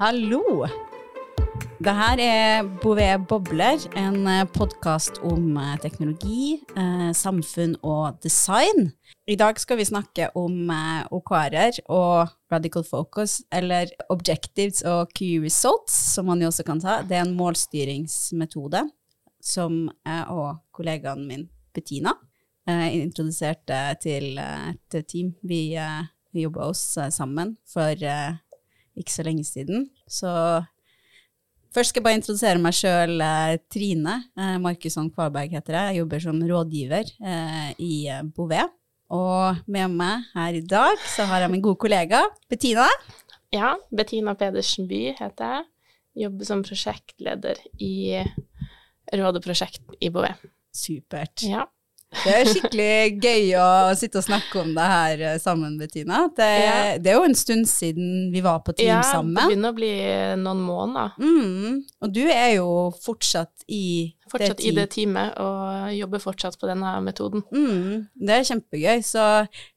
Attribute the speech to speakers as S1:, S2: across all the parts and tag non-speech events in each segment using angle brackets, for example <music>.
S1: Hallo! Det her er Bouvet Bobler, en podkast om eh, teknologi, eh, samfunn og design. I dag skal vi snakke om eh, OKR-er og Radical Focus, eller Objectives og Key Results, som man jo også kan ta. Det er en målstyringsmetode som jeg og kollegaen min Bettina eh, introduserte til eh, et team. Vi, eh, vi jobba eh, sammen for eh, ikke så lenge siden. Så først skal jeg bare introdusere meg sjøl. Trine eh, Markusson Kvarberg heter jeg. Jeg jobber som rådgiver eh, i eh, Bouvet. Og med meg her i dag så har jeg min gode kollega Bettina.
S2: Ja, Bettina Pedersen By heter jeg. Jobber som prosjektleder i Rådeprosjekt i Bouvet.
S1: Supert.
S2: Ja.
S1: Det er skikkelig gøy å sitte og snakke om det her eh, sammen, Bettina. Det,
S2: Ja.
S1: det er jo en stund siden vi var på team
S2: ja, det begynner å bli noen måneder.
S1: Mm. Og du er jo fortsatt i
S2: Fortsatt
S1: det
S2: i det teamet og jobber fortsatt på denne metoden.
S1: Mm, det er kjempegøy. Så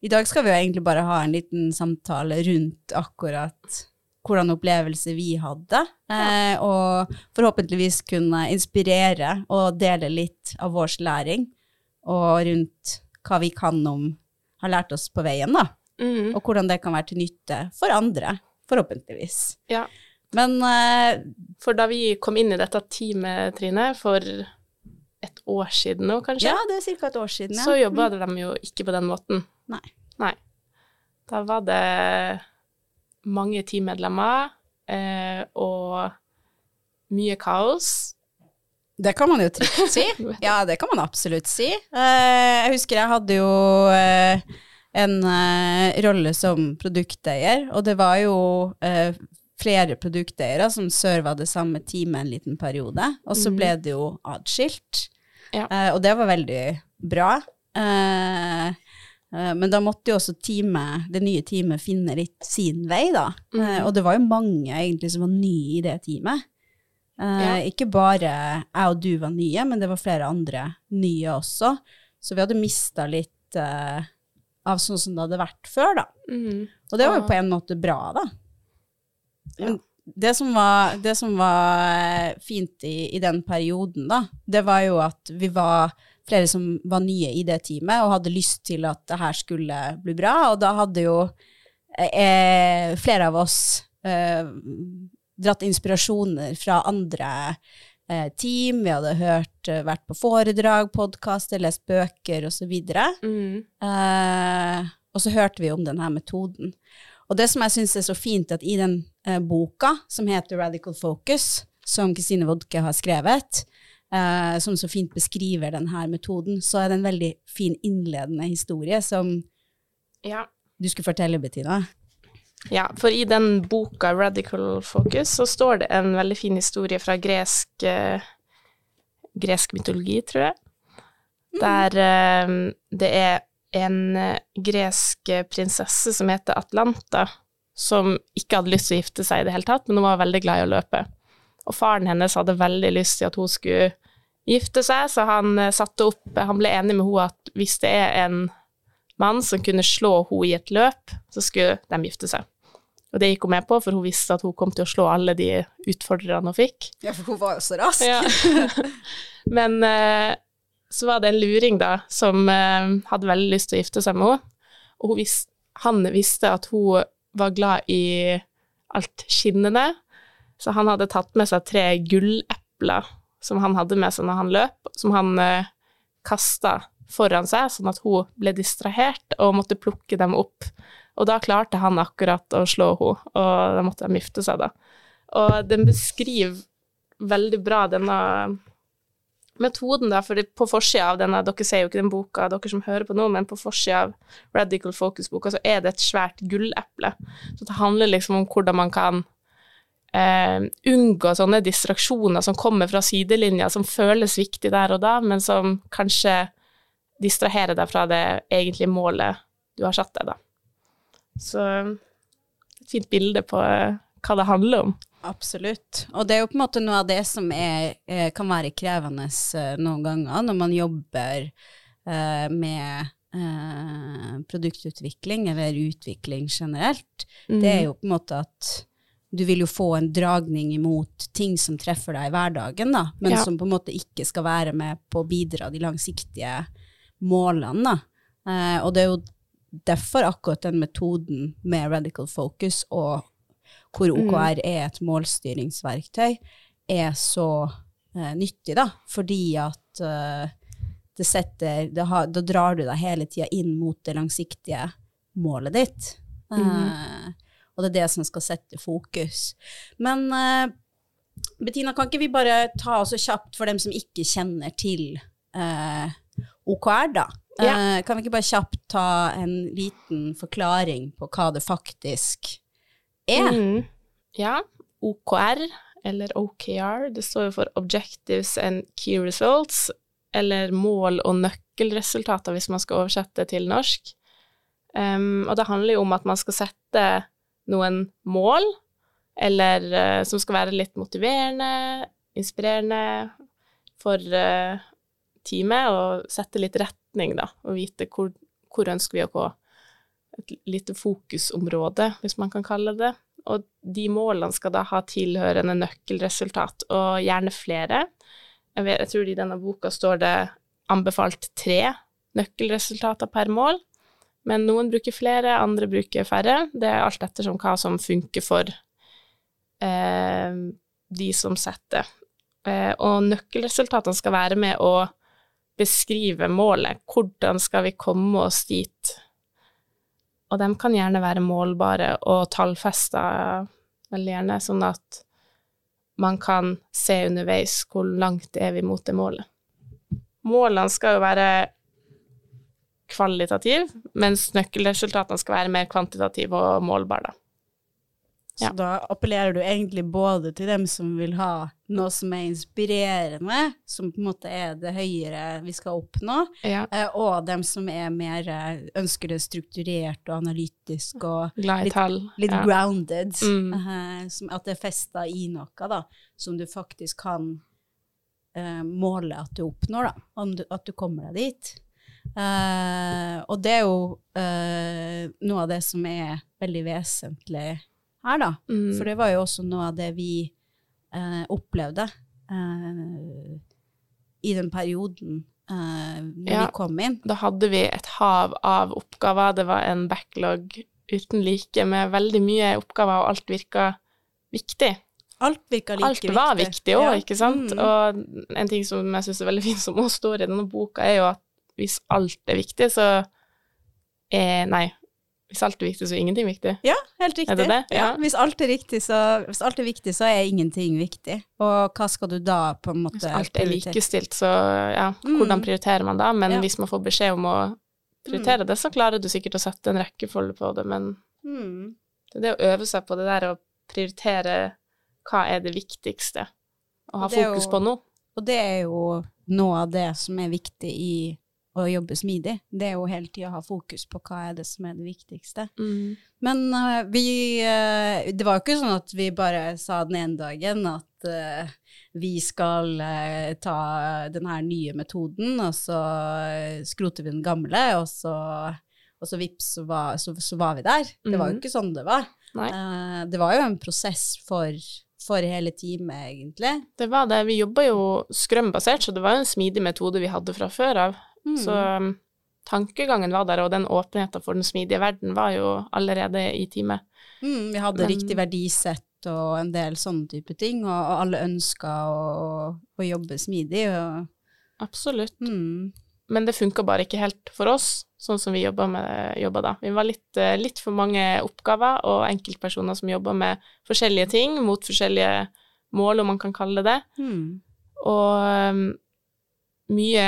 S1: i dag skal vi jo egentlig bare ha en liten samtale rundt akkurat hvordan opplevelse vi hadde, eh, og forhåpentligvis kunne inspirere og dele litt av vår læring, og rundt hva vi kan om, har lært oss på veien, da,
S2: Mm.
S1: og hvordan det kan være til nytte for andre, forhåpentligvis.
S2: Ja.
S1: Men uh,
S2: For da vi kom inn i dette teamet, Trine, for et år siden nå, kanskje,
S1: ja, det er ca. et år siden, ja.
S2: så jobba de jo ikke på den måten.
S1: Nei.
S2: Nei. Da var det mange teammedlemmer eh, og mye kaos.
S1: Det kan man jo trygt <laughs> si. Ja, det kan man absolutt si. Eh, jeg husker jeg hadde jo eh, en eh, rolle som produkteier, og det var jo flere produkteiere som serva det samme teamet en liten periode, og så
S2: Mhm.
S1: ble det jo atskilt.
S2: Ja.
S1: Og det var veldig bra. Men da måtte jo også teamet, det nye teamet finne litt sin vei, da.
S2: Mhm.
S1: og det var jo mange egentlig som var nye i det teamet. Eh,
S2: Ja.
S1: Ikke bare jeg og du var nye, men det var flere andre nye også. Så vi hadde mista litt eh, av sånn som det hadde vært før, da.
S2: Mm.
S1: Og det var jo på en måte bra, da. Men det som var, det som var eh, fint i, i den perioden, da, det var jo at vi var flere som var nye i det teamet og hadde lyst til at det her skulle bli bra, og da hadde jo eh, flere av oss eh, dratt inspirasjoner fra andre eh, team. Vi hadde hørt, eh, vært på foredrag, podkaster, lest bøker osv.
S2: Mm.
S1: Eh, og så hørte vi om denne metoden. Og det som jeg syns er så fint, at i den eh, boka som heter Radical Focus, som Kristine Wodke har skrevet, eh, som så fint beskriver denne metoden, så er det en veldig fin innledende historie som
S2: Ja.
S1: du skulle fortelle, Bettina.
S2: Ja, for i den boka Radical Focus så står det en veldig fin historie fra gresk, eh, gresk mytologi, tror jeg, der eh, det er en eh, gresk prinsesse som heter Atlanta, som ikke hadde lyst til å gifte seg i det hele tatt, men hun var veldig glad i å løpe. Og faren hennes hadde veldig lyst til at hun skulle gifte seg, så han satte opp Han ble enig med henne at hvis det er en mann som kunne slå henne i et løp, så skulle de gifte seg. Og det gikk hun med på, for hun visste at hun kom til å slå alle de utfordrerne hun fikk.
S1: Ja, for hun var jo så rask.
S2: Ja. <laughs> Men eh, så var det en luring, da, som eh, hadde veldig lyst til å gifte seg med henne. Og hun vis han visste at hun var glad i alt skinnende, så han hadde tatt med seg tre gullepler som han hadde med seg når han løp, som han eh, kasta foran seg, sånn at hun ble distrahert og måtte plukke dem opp. Og da klarte han akkurat å slå henne, og da måtte de gifte seg, da. Og den beskriver veldig bra denne metoden, da, for på forsida av denne, dere ser jo ikke den boka, dere som hører på nå, men på forsida av Radical Focus-boka så er det et svært gulleple. Så det handler liksom om hvordan man kan eh, unngå sånne distraksjoner som kommer fra sidelinja, som føles viktig der og da, men som kanskje distraherer deg fra det egentlige målet du har satt deg, da. Så et fint bilde på eh, hva det handler om.
S1: Absolutt. Og det er jo på en måte noe av det som er, eh, kan være krevende eh, noen ganger når man jobber eh, med eh, produktutvikling eller utvikling generelt. Det er jo på en måte at du vil jo få en dragning imot ting som treffer deg i hverdagen, da, men
S2: Ja.
S1: som på en måte ikke skal være med på å bidra de langsiktige målene. Da. Eh, og det er jo derfor akkurat den metoden med radical focus, og hvor OKR er et målstyringsverktøy, er så eh, nyttig, da, fordi at eh, det setter det har, Da drar du deg hele tida inn mot det langsiktige målet ditt. Eh, og det er det som skal sette fokus. Men eh, Bettina, kan ikke vi bare ta oss så kjapt for dem som ikke kjenner til eh, OKR, da?
S2: Ja.
S1: Eh, kan vi ikke bare kjapt ta en liten forklaring på hva det faktisk er?
S2: Mm. Ja, OKR, eller OKR, det står jo for Objectives and Key Results, eller mål og nøkkelresultater, hvis man skal oversette til norsk. Um, og det handler jo om at man skal sette noen mål, eller uh, som skal være litt motiverende, inspirerende for uh, teamet, og sette litt retning, da, og vite hvor, hvor ønsker vi å gå. Et lite fokusområde, hvis man kan kalle det. Og de målene skal da ha tilhørende nøkkelresultat, og gjerne flere. Jeg, vet, jeg tror i denne boka står det anbefalt tre nøkkelresultater per mål, men noen bruker flere, andre bruker færre. Det er alt ettersom hva som funker for eh, de som setter. Eh, og nøkkelresultatene skal være med å beskrive målet. Hvordan skal vi komme oss dit? Og de kan gjerne være målbare og tallfesta veldig gjerne, sånn at man kan se underveis hvor langt er vi mot det målet. Målene skal jo være kvalitative, mens nøkkelresultatene skal være mer kvantitative og målbare. da.
S1: Så
S2: Ja.
S1: da appellerer du egentlig både til dem som vil ha noe som er inspirerende, som på en måte er det høyere vi skal oppnå,
S2: Ja.
S1: eh, og dem som er mer eh, ønsker det strukturert og analytisk og Litt- litt
S2: ja.
S1: grounded.
S2: Mm.
S1: eh, som at det er festa i noe, da, som du faktisk kan uh, måle at du oppnår, da. Om du, at du kommer deg dit. Uh, og det er jo uh, noe av det som er veldig vesentlig her, da.
S2: Mm.
S1: For det var jo også noe av det vi eh, opplevde eh, i den perioden eh, når
S2: Ja.
S1: vi kom inn.
S2: Da hadde vi et hav av oppgaver. Det var en backlog uten like med veldig mye oppgaver, og alt virka viktig.
S1: Alt virka like viktig.
S2: Alt var viktig òg,
S1: Ja.
S2: ikke sant?
S1: Mm.
S2: Og en ting som jeg syns er veldig fint, som også står i denne boka, er jo at hvis alt er viktig, så er Nei, hvis alt er viktig, så er ingenting viktig.
S1: Ja, helt riktig.
S2: Er det det?
S1: Ja.
S2: Ja.
S1: Hvis, alt riktig, så, hvis alt er viktig, så er ingenting viktig. Og hva skal du da på en måte
S2: Hvis alt er likestilt, så ja,
S1: Mm.
S2: hvordan prioriterer man da? Men
S1: Ja.
S2: hvis man får beskjed om å prioritere det, så klarer du sikkert å sette en rekkefolde på det, men
S1: Mm.
S2: det å øve seg på det der å prioritere hva er det viktigste å ha fokus
S1: jo-
S2: på nå.
S1: Og det er jo noe av det som er viktig i å jobbe smidig. Det er jo hele tida å ha fokus på hva er det som er det viktigste. Men uh, vi uh, Det var jo ikke sånn at vi bare sa den ene dagen at uh, vi skal ta den her nye metoden, og så skroter vi den gamle, og så, og så vips, så var, så, så var vi der. Det var jo
S2: Mhm.
S1: ikke sånn det var. Det var jo en prosess for, for hele teamet, egentlig.
S2: Det var det. Vi jobba jo Scrum-basert, så det var jo en smidig metode vi hadde fra før av.
S1: Mm.
S2: Så um, tankegangen var der, og den åpenheten for den smidige verden var jo allerede i time.
S1: Mm, vi hadde
S2: Men-
S1: riktig verdisett og en del sånne type ting, og, og alle ønska å, å jobbe smidig. Og,
S2: Absolutt.
S1: mm,
S2: Men det funka bare ikke helt for oss, sånn som vi jobba med- jobba da. Vi var litt, eh, litt for mange oppgaver og enkeltpersoner som jobba med forskjellige ting mot forskjellige mål, om man kan kalle det det.
S1: mm,
S2: Og um, mye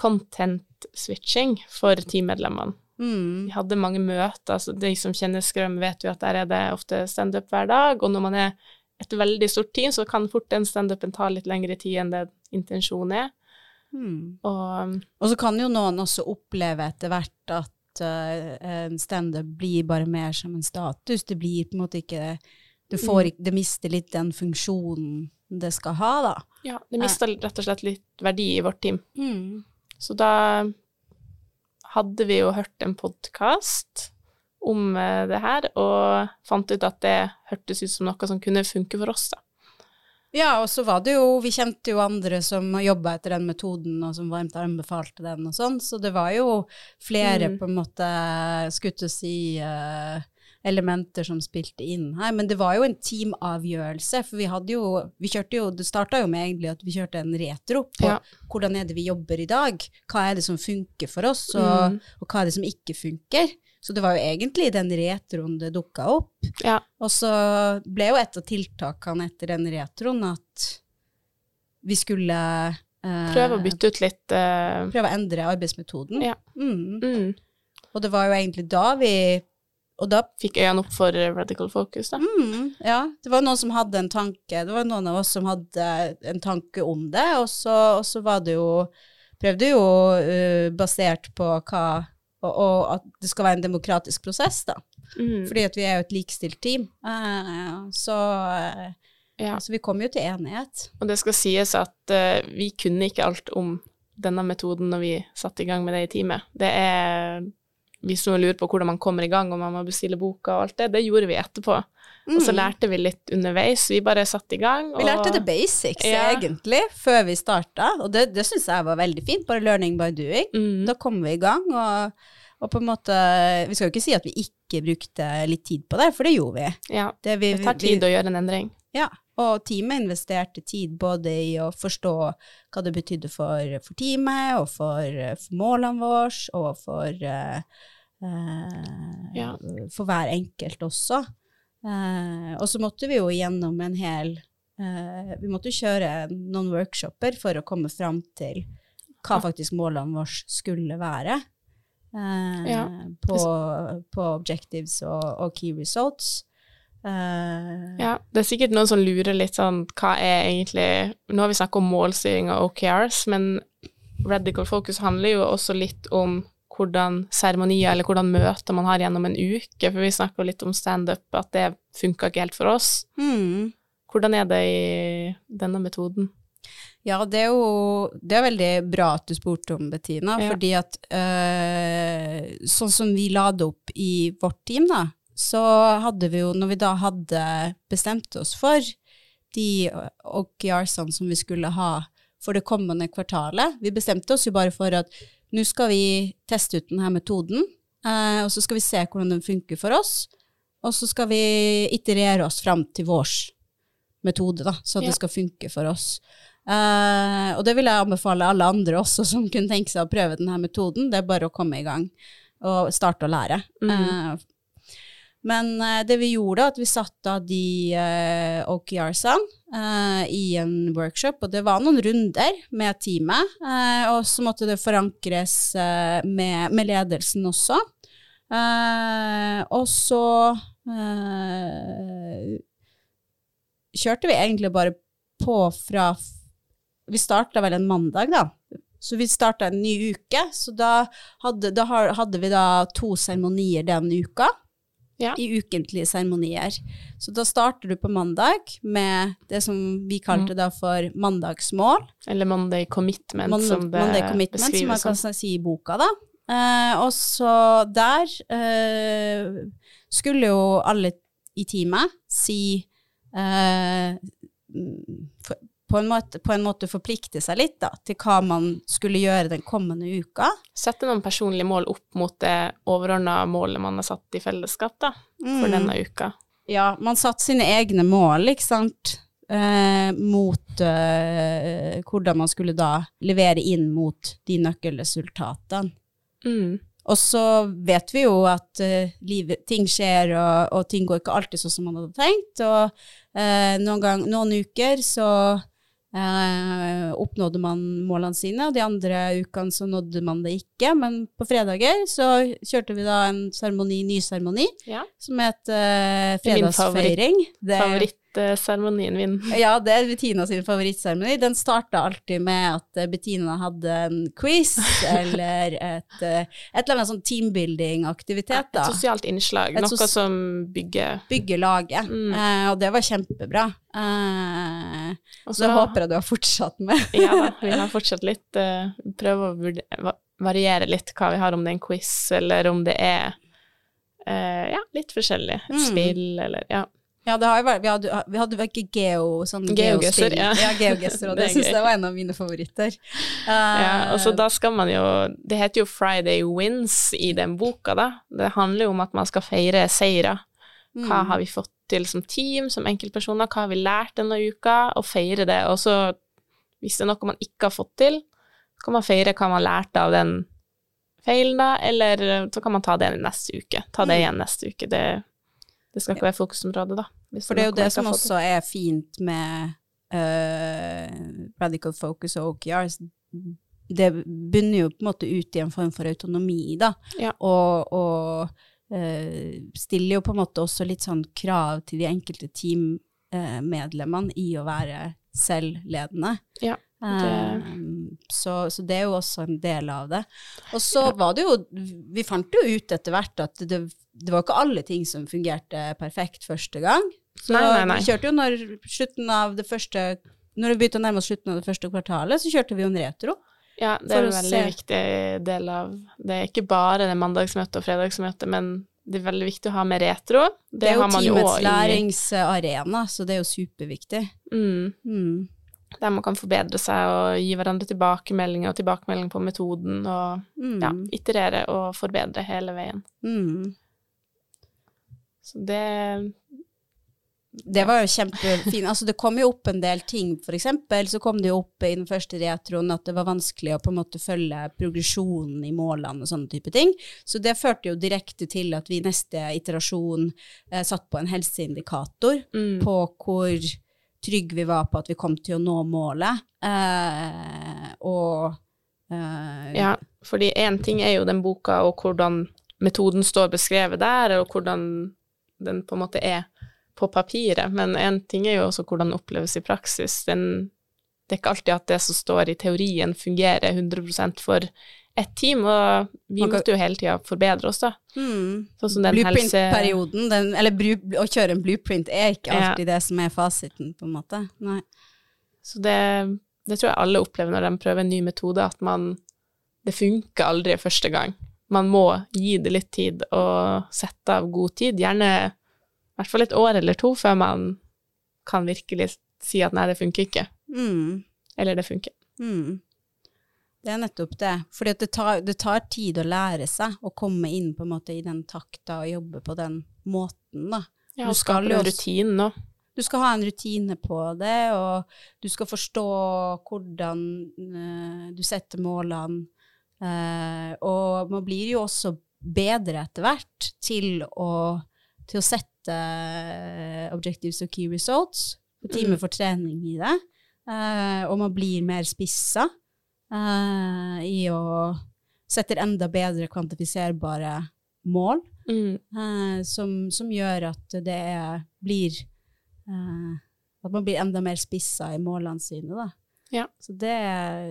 S2: content-switching for teammedlemmene.
S1: mm,
S2: Vi hadde mange møter, så de som kjenner Skrøm, vet jo at der er det ofte standup hver dag, og når man er et veldig stort team, så kan fort den standupen ta litt lengre tid enn det intensjonen er.
S1: mm.
S2: Og
S1: Og så kan jo noen også oppleve etter hvert at uh, standup blir bare mer som en status. Det blir på en måte ikke Du får,
S2: Mm.
S1: ikke- det mister litt den funksjonen det skal ha, da.
S2: ja, det mister rett og slett litt verdi i vårt team.
S1: Mm.
S2: Så da hadde vi jo hørt en podkast om eh, det her, og fant ut at det hørtes ut som noe som kunne funke for oss, da.
S1: Ja, og så var det jo Vi kjente jo andre som jobba etter den metoden, og som varmt anbefalte den og sånn, så det var jo flere
S2: Mm.
S1: på en måte, skulle til å si, eh, elementer som spilte inn her. Men det var jo en teamavgjørelse, for vi hadde jo Vi kjørte jo Det starta jo med egentlig at vi kjørte en retro på
S2: Ja.
S1: hvordan er det vi jobber i dag. Hva er det som funker for oss, og,
S2: Mm.
S1: og hva er det som ikke funker. Så det var jo egentlig den retroen det dukka opp.
S2: Ja.
S1: Og så ble jo et av tiltakene etter den retroen at vi skulle eh,
S2: Prøve å bytte ut litt eh,
S1: prøve å endre arbeidsmetoden.
S2: Ja.
S1: Mm.
S2: mm,
S1: Og det var jo egentlig da vi Og da
S2: Fikk øynene opp for radical focus, da.
S1: mm, Ja, det var noen som hadde en tanke. Det var noen av oss som hadde en tanke om det, og så, og så var det jo Prøvde jo uh, basert på hva og, og at det skal være en demokratisk prosess, da.
S2: Mm.
S1: Fordi at vi er jo et likestilt team. Uh, så, uh,
S2: Ja.
S1: så vi kom jo til enighet.
S2: Og det skal sies at uh, vi kunne ikke alt om denne metoden når vi satte i gang med det i teamet. Det er Hvis noen lurer på hvordan man kommer i gang, og man må bestille boka og alt det, det gjorde vi etterpå. Og så
S1: Mm.
S2: lærte vi litt underveis. Vi bare satte i gang.
S1: Vi lærte the basics,
S2: Ja.
S1: egentlig, før vi starta, og det, det syns jeg var veldig fint. Bare learning by doing.
S2: mm,
S1: Da kom vi i gang, og, og på en måte Vi skal jo ikke si at vi ikke brukte litt tid på det, for det gjorde vi.
S2: Ja.
S1: Det, vi,
S2: Det tar tid å gjøre en endring.
S1: Ja, og teamet investerte tid både i å forstå hva det betydde for, for teamet, og for, for målene våre, og for, eh,
S2: Ja.
S1: for hver enkelt også. Uh, og så måtte vi jo gjennom en hel uh, Vi måtte kjøre noen workshoper for å komme fram til hva faktisk målene våre skulle være.
S2: Ja.
S1: på, på objectives og, og key results. Eh,
S2: Ja, det er sikkert noen som lurer litt sånn hva er egentlig Nå har vi snakket om målstyring og OKRs, men radical focus handler jo også litt om hvordan seremonier eller hvordan møter man har gjennom en uke, for vi snakka litt om standup, at det funka ikke helt for oss.
S1: Mm.
S2: Hvordan er det i denne metoden?
S1: Ja, det er jo det er veldig bra at du spurte om, Bettina,
S2: Ja.
S1: fordi at øh, sånn som vi la det opp i vårt team, da, så hadde vi jo, når vi da hadde bestemt oss for de OKR-ene som vi skulle ha for det kommende kvartalet, vi bestemte oss jo bare for at nå skal vi teste ut denne metoden, eh, og så skal vi se hvordan den funker for oss, og så skal vi iterere oss fram til vår metode, da, så at
S2: Ja.
S1: det skal funke for oss. Eh, og det vil jeg anbefale alle andre også som kunne tenke seg å prøve denne metoden. Det er bare å komme i gang og starte å lære.
S2: Mhm.
S1: Eh, men eh, det vi gjorde, at vi satte av de uh, OKR-ene uh, i en workshop, og det var noen runder med teamet. uh, og så måtte det forankres uh, med, med ledelsen også. Eh, og så eh, kjørte vi egentlig bare på fra Vi starta vel en mandag, da. Så vi starta en ny uke, så da hadde, da hadde vi da to seremonier den uka.
S2: Ja.
S1: I ukentlige seremonier. Så da starter du på mandag med det som vi kalte da for mandagsmål.
S2: Eller Monday commitment,
S1: Mond
S2: som det
S1: Monday commitment, som man kan
S2: som.
S1: si i boka, da. Eh, og så der eh, skulle jo alle i teamet si eh, mm, på, en måte, på en måte forplikte seg litt da, til hva man skulle gjøre den kommende uka.
S2: Sette noen personlige mål opp mot det overordna målet man har satt i fellesskap, da, for
S1: Mm.
S2: denne uka.
S1: Ja, man satte sine egne mål, ikke sant, eh, mot eh, hvordan man skulle da levere inn mot de nøkkelresultatene.
S2: Mm.
S1: Og så vet vi jo at eh, livet, ting skjer, og, og ting går ikke alltid sånn som man hadde tenkt. Og eh, noen, gang, noen uker så eh, oppnådde man målene sine, og de andre ukene så nådde man det ikke. Men på fredager så kjørte vi da en seremoni, ny seremoni,
S2: Ja.
S1: som het eh,
S2: Det er min
S1: fredagsfeiring.
S2: Favorittseremonien min. <laughs>
S1: ja, det er Bettina sin favorittseremoni. Den starta alltid med at eh, Bettina hadde en quiz <laughs> eller et, eh, et eller annet sånn teambuilding-aktivitet.
S2: Et sosialt innslag,
S1: Et
S2: noe som bygger
S1: Bygger laget.
S2: Mm.
S1: Eh, og det var kjempebra. Eh,
S2: Og
S1: så det håper jeg du har fortsatt med. <laughs>
S2: Ja da, vi har fortsatt litt uh, Prøve å variere litt hva vi har, om det er en quiz, eller om det er Uh, ja, litt forskjellig. Et
S1: Mm.
S2: spill eller ja.
S1: Ja, det har jo vært, vi hadde, vi hadde ikke geo, sånn
S2: Geogesser, ja.
S1: ja geogesser, og <laughs>
S2: Det
S1: det,
S2: syns
S1: jeg var en av mine favoritter.
S2: ja. Og så
S1: Eh,
S2: da skal man jo Det heter jo Friday Wins i den boka, da. Det handler jo om at man skal feire seire. Hva
S1: mm.
S2: har vi fått til som team, som enkeltpersoner, hva har vi lært denne uka, og feire det. Og så, hvis det er noe man ikke har fått til, så kan man feire hva man lærte av den feilen, da, eller så kan man ta det neste uke. Ta det
S1: Mm.
S2: igjen neste uke. Det, det skal ikke være fokusområdet, da.
S1: For det er jo det som også det. er fint med uh, Radical Focus og OKRs. Det bunner jo på en måte ut i en form for autonomi, da.
S2: Ja.
S1: Og, og uh, stiller jo på en måte også litt sånn krav til de enkelte teammedlemmene i å være selvledende.
S2: Ja,
S1: Eh, så, så det er jo også en del av det. Og så var det jo Vi fant jo ut etter hvert at det, det var ikke alle ting som fungerte perfekt første gang. Så
S2: Nei, nei, nei.
S1: vi kjørte jo når slutten av det første Når vi begynte å nærme oss slutten av det første kvartalet, så kjørte vi jo en retro.
S2: Ja, det er en veldig
S1: se.
S2: viktig del av Det er ikke bare det mandagsmøtet og fredagsmøtet, men det er veldig viktig å ha med retro. Det,
S1: Det, er jo teamets læringsarena, så det er jo superviktig.
S2: mm,
S1: Mm.
S2: Der man kan forbedre seg og gi hverandre tilbakemeldinger og tilbakemelding på metoden, og
S1: Mm.
S2: ja, iterere og forbedre hele veien.
S1: Mm.
S2: Så det
S1: Det var jo kjempefint. Altså, det kom jo opp en del ting, for eksempel, så kom det jo opp i den første retroen at det var vanskelig å på en måte følge progresjonen i målene og sånne type ting. Så det førte jo direkte til at vi i neste iterasjon eh, satt på en helseindikator
S2: mm,
S1: på hvor trygg vi var på at vi kom til å nå målet. Eh, og eh,
S2: Ja, fordi én ting er jo den boka og hvordan metoden står beskrevet der, og hvordan den på en måte er på papiret, men én ting er jo også hvordan den oppleves i praksis. Den, det er ikke alltid at det som står i teorien fungerer 100% for ett team, og vi
S1: kan-
S2: måtte jo hele tida forbedre oss, da.
S1: Mm.
S2: Sånn som den.
S1: Blueprint-perioden, den- eller å kjøre en blueprint er ikke
S2: Ja.
S1: alltid det som er fasiten, på en måte. Nei.
S2: Så det, det tror jeg alle opplever når de prøver en ny metode, at man Det funker aldri første gang. Man må gi det litt tid og sette av god tid, gjerne i hvert fall et år eller to før man kan virkelig si at nei, det funker ikke.
S1: Mm.
S2: Eller det funker.
S1: Mm. Det er nettopp det. For det det tar tid å lære seg å komme inn på en måte i den takta og jobbe på den måten, da.
S2: Ja,
S1: Du
S2: og
S1: skal
S2: skape en rutine nå.
S1: Du skal ha en rutine på det, og du skal forstå hvordan uh, du setter målene. Uh, og man blir jo også bedre etter hvert til å, til å sette eh, objectives og key results. Få time
S2: Mm.
S1: for trening i det. Uh, og man blir mer spissa i å sette enda bedre kvantifiserbare mål
S2: Mm.
S1: eh, som, som gjør at det er, blir eh, At man blir enda mer spissa i målene sine, da.
S2: Ja.
S1: Så det,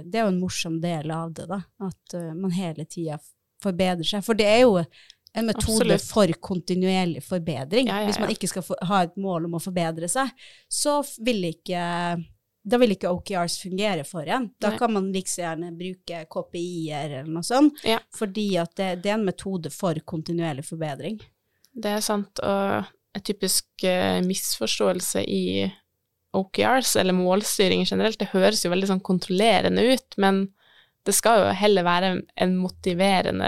S1: det er jo en morsom del av det, da. At eh, man hele tida forbedrer seg. For det er jo en metode
S2: Absolutt.
S1: for kontinuerlig forbedring.
S2: Ja, ja,
S1: Hvis man ikke skal ha et mål om å forbedre seg, så vil ikke da vil ikke OKRs fungere for en. Da
S2: Nei.
S1: kan man like så gjerne bruke KPI-er eller noe sånt,
S2: Ja.
S1: fordi at det, det er en metode for kontinuerlig forbedring.
S2: Det er sant, og en typisk eh, misforståelse i OKRs, eller målstyring generelt, det høres jo veldig sånn kontrollerende ut, men det skal jo heller være en motiverende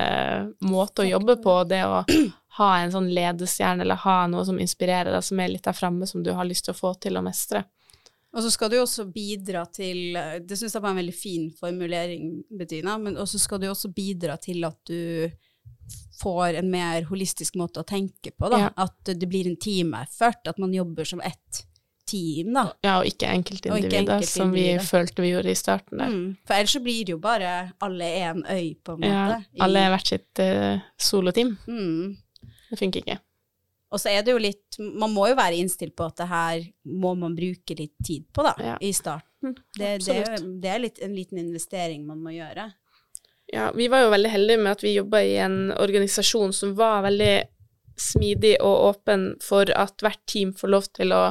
S2: måte å jobbe på, det å <clears throat> ha en sånn ledestjerne, eller ha noe som inspirerer deg, som er litt der framme, som du har lyst til å få til å mestre.
S1: Og så skal du også bidra til Det syns jeg var en veldig fin formulering, Bettina, men også skal du også bidra til at du får en mer holistisk måte å tenke på, da.
S2: Ja.
S1: At det blir en team-effort, at man jobber som ett team, da.
S2: Ja, og ikke
S1: enkeltindividet,
S2: som vi følte vi gjorde i starten der.
S1: Mm. For ellers så blir det jo bare alle én øy, på en måte. Ja,
S2: alle er hvert sitt uh, soloteam.
S1: Mm.
S2: Det funker ikke.
S1: Og så er det jo litt Man må jo være innstilt på at det her må man bruke litt tid på, da,
S2: Ja.
S1: i starten. Det, det, det er litt, en liten investering man må gjøre.
S2: Ja, vi var jo veldig heldige med at vi jobba i en organisasjon som var veldig smidig og åpen for at hvert team får lov til å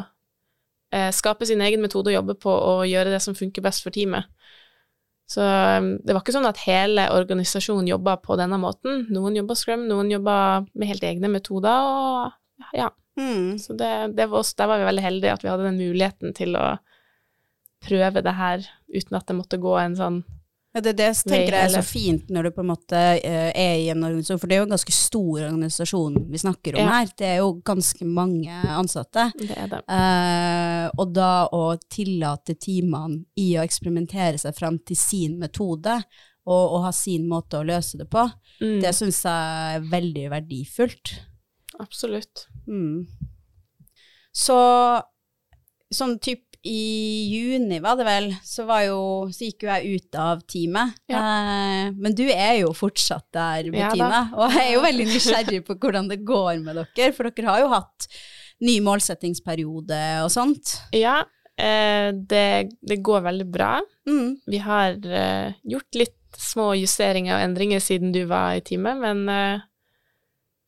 S2: eh, skape sin egen metode å jobbe på og gjøre det som funker best for teamet. Så um, det var ikke sånn at hele organisasjonen jobba på denne måten. Noen jobba scrum, noen jobba med helt egne metoder, og ja.
S1: Mm.
S2: Så det, det var oss, der var vi veldig heldige at vi hadde den muligheten til å prøve det her uten at det måtte gå en sånn
S1: Ja, det, det tenker jeg er så fint når du på en måte eh, er i en organisasjon, for det er jo en ganske stor organisasjon vi snakker om
S2: Ja.
S1: her. Det er jo ganske mange ansatte.
S2: Det er det.
S1: Eh, og da å tillate teamene i å eksperimentere seg fram til sin metode, og, og ha sin måte å løse det på,
S2: Mm,
S1: det syns jeg er veldig verdifullt.
S2: Absolutt.
S1: Mm. Så sånn typ i juni, var det vel, så, var jo, så gikk jo jeg ut av teamet. Eh, men du er jo fortsatt der,
S2: Ja.
S1: Bettina. og jeg er jo veldig nysgjerrig på hvordan det går med dere, for dere har jo hatt ny målsettingsperiode og sånt.
S2: Ja, eh, det, det går veldig bra.
S1: Mm.
S2: Vi har eh, gjort litt små justeringer og endringer siden du var i teamet, men eh,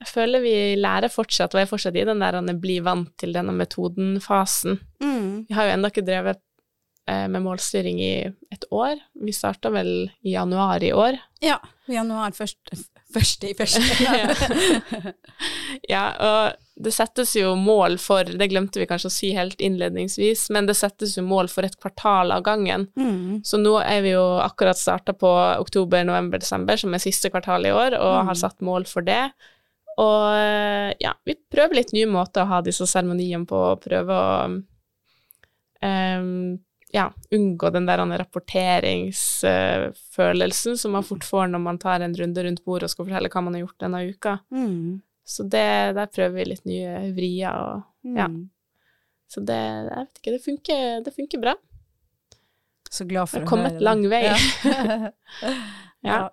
S2: jeg føler vi lærer fortsatt, og er fortsatt i den der han bli vant til denne metoden-fasen.
S1: Mm.
S2: Vi har jo ennå ikke drevet eh, med målstyring i et år. Vi starta vel i januar i år.
S1: Ja. Januar først, første i første. <laughs>
S2: Ja, og det settes jo mål for, det glemte vi kanskje å si helt innledningsvis, men det settes jo mål for et kvartal av gangen.
S1: mm.
S2: Så nå er vi jo akkurat starta på oktober, november, desember, som er siste kvartal i år, og
S1: Mm.
S2: har satt mål for det. Og eh, ja, vi prøver litt nye måter å ha disse seremoniene på, og prøve å um, ja, unngå den der rapporteringsfølelsen som man fort får når man tar en runde rundt bordet og skal fortelle hva man har gjort denne uka.
S1: Mm.
S2: Så det, der prøver vi litt nye vrier, og Ja.
S1: Mm.
S2: så det, jeg vet ikke, det funker, det funker bra.
S1: Så glad for
S2: har
S1: å
S2: kommet
S1: høre det.
S2: lang vei.
S1: Ja. <laughs> <laughs>
S2: Ja.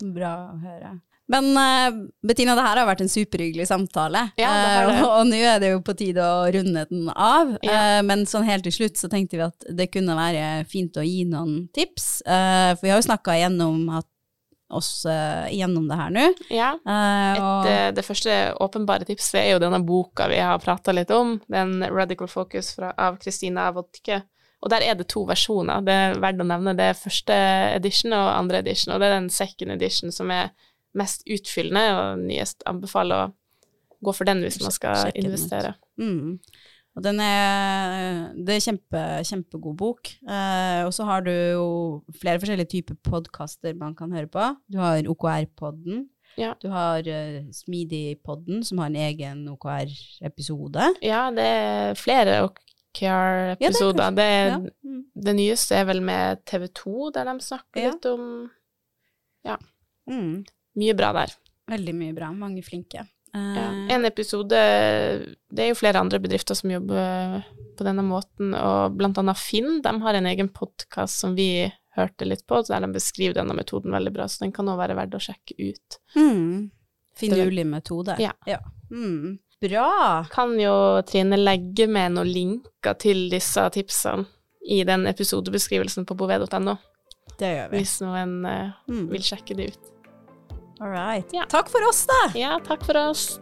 S1: Bra å høre. Men uh, Bettina, det her har vært en superhyggelig samtale.
S2: Ja, det har det.
S1: Uh, og, og nå er det jo på tide å runde den av.
S2: Ja.
S1: Uh, men sånn helt til slutt så tenkte vi at det kunne være fint å gi noen tips. For vi har jo snakka gjennom at oss gjennom det her nå.
S2: Ja. Et,
S1: og,
S2: eh, det første åpenbare tipset er jo denne boka vi har prata litt om, den Radical Focus fra, av Kristina Wodke. Og der er det to versjoner, det er verdt å nevne. Det er første edition og andre edition, og det er den second edition som er mest utfyllende og nyest. Anbefaler å gå for den hvis man skal investere.
S1: Mm. Og den er, det er kjempe, kjempegod bok. Eh, og så har du jo flere forskjellige typer podkaster man kan høre på. Du har OKR-podden.
S2: Ja.
S1: Du har uh, Smidig-podden, som har en egen OKR-episode.
S2: Ja, det er flere OKR-episoder. det,
S1: Ja. Mm.
S2: det nyeste er vel med TV 2, der de snakker
S1: Ja.
S2: litt om
S1: Mm.
S2: Mye bra der.
S1: Veldig mye bra. Mange flinke. Eh,
S2: Ja. En episode Det er jo flere andre bedrifter som jobber på denne måten, og blant annet Finn, de har en egen podkast som vi hørte litt på, der de beskriver denne metoden veldig bra, så den kan også være verdt å sjekke ut.
S1: mm. Finurlig metode.
S2: Ja.
S1: Mm. Bra!
S2: Kan jo Trine legge med noen linker til disse tipsene i den episodebeskrivelsen på boved.no.
S1: Det gjør vi.
S2: hvis noen uh,
S1: Mm.
S2: vil sjekke det ut.
S1: All right.
S2: Ja.
S1: Takk for oss, da!
S2: Ja, takk for oss.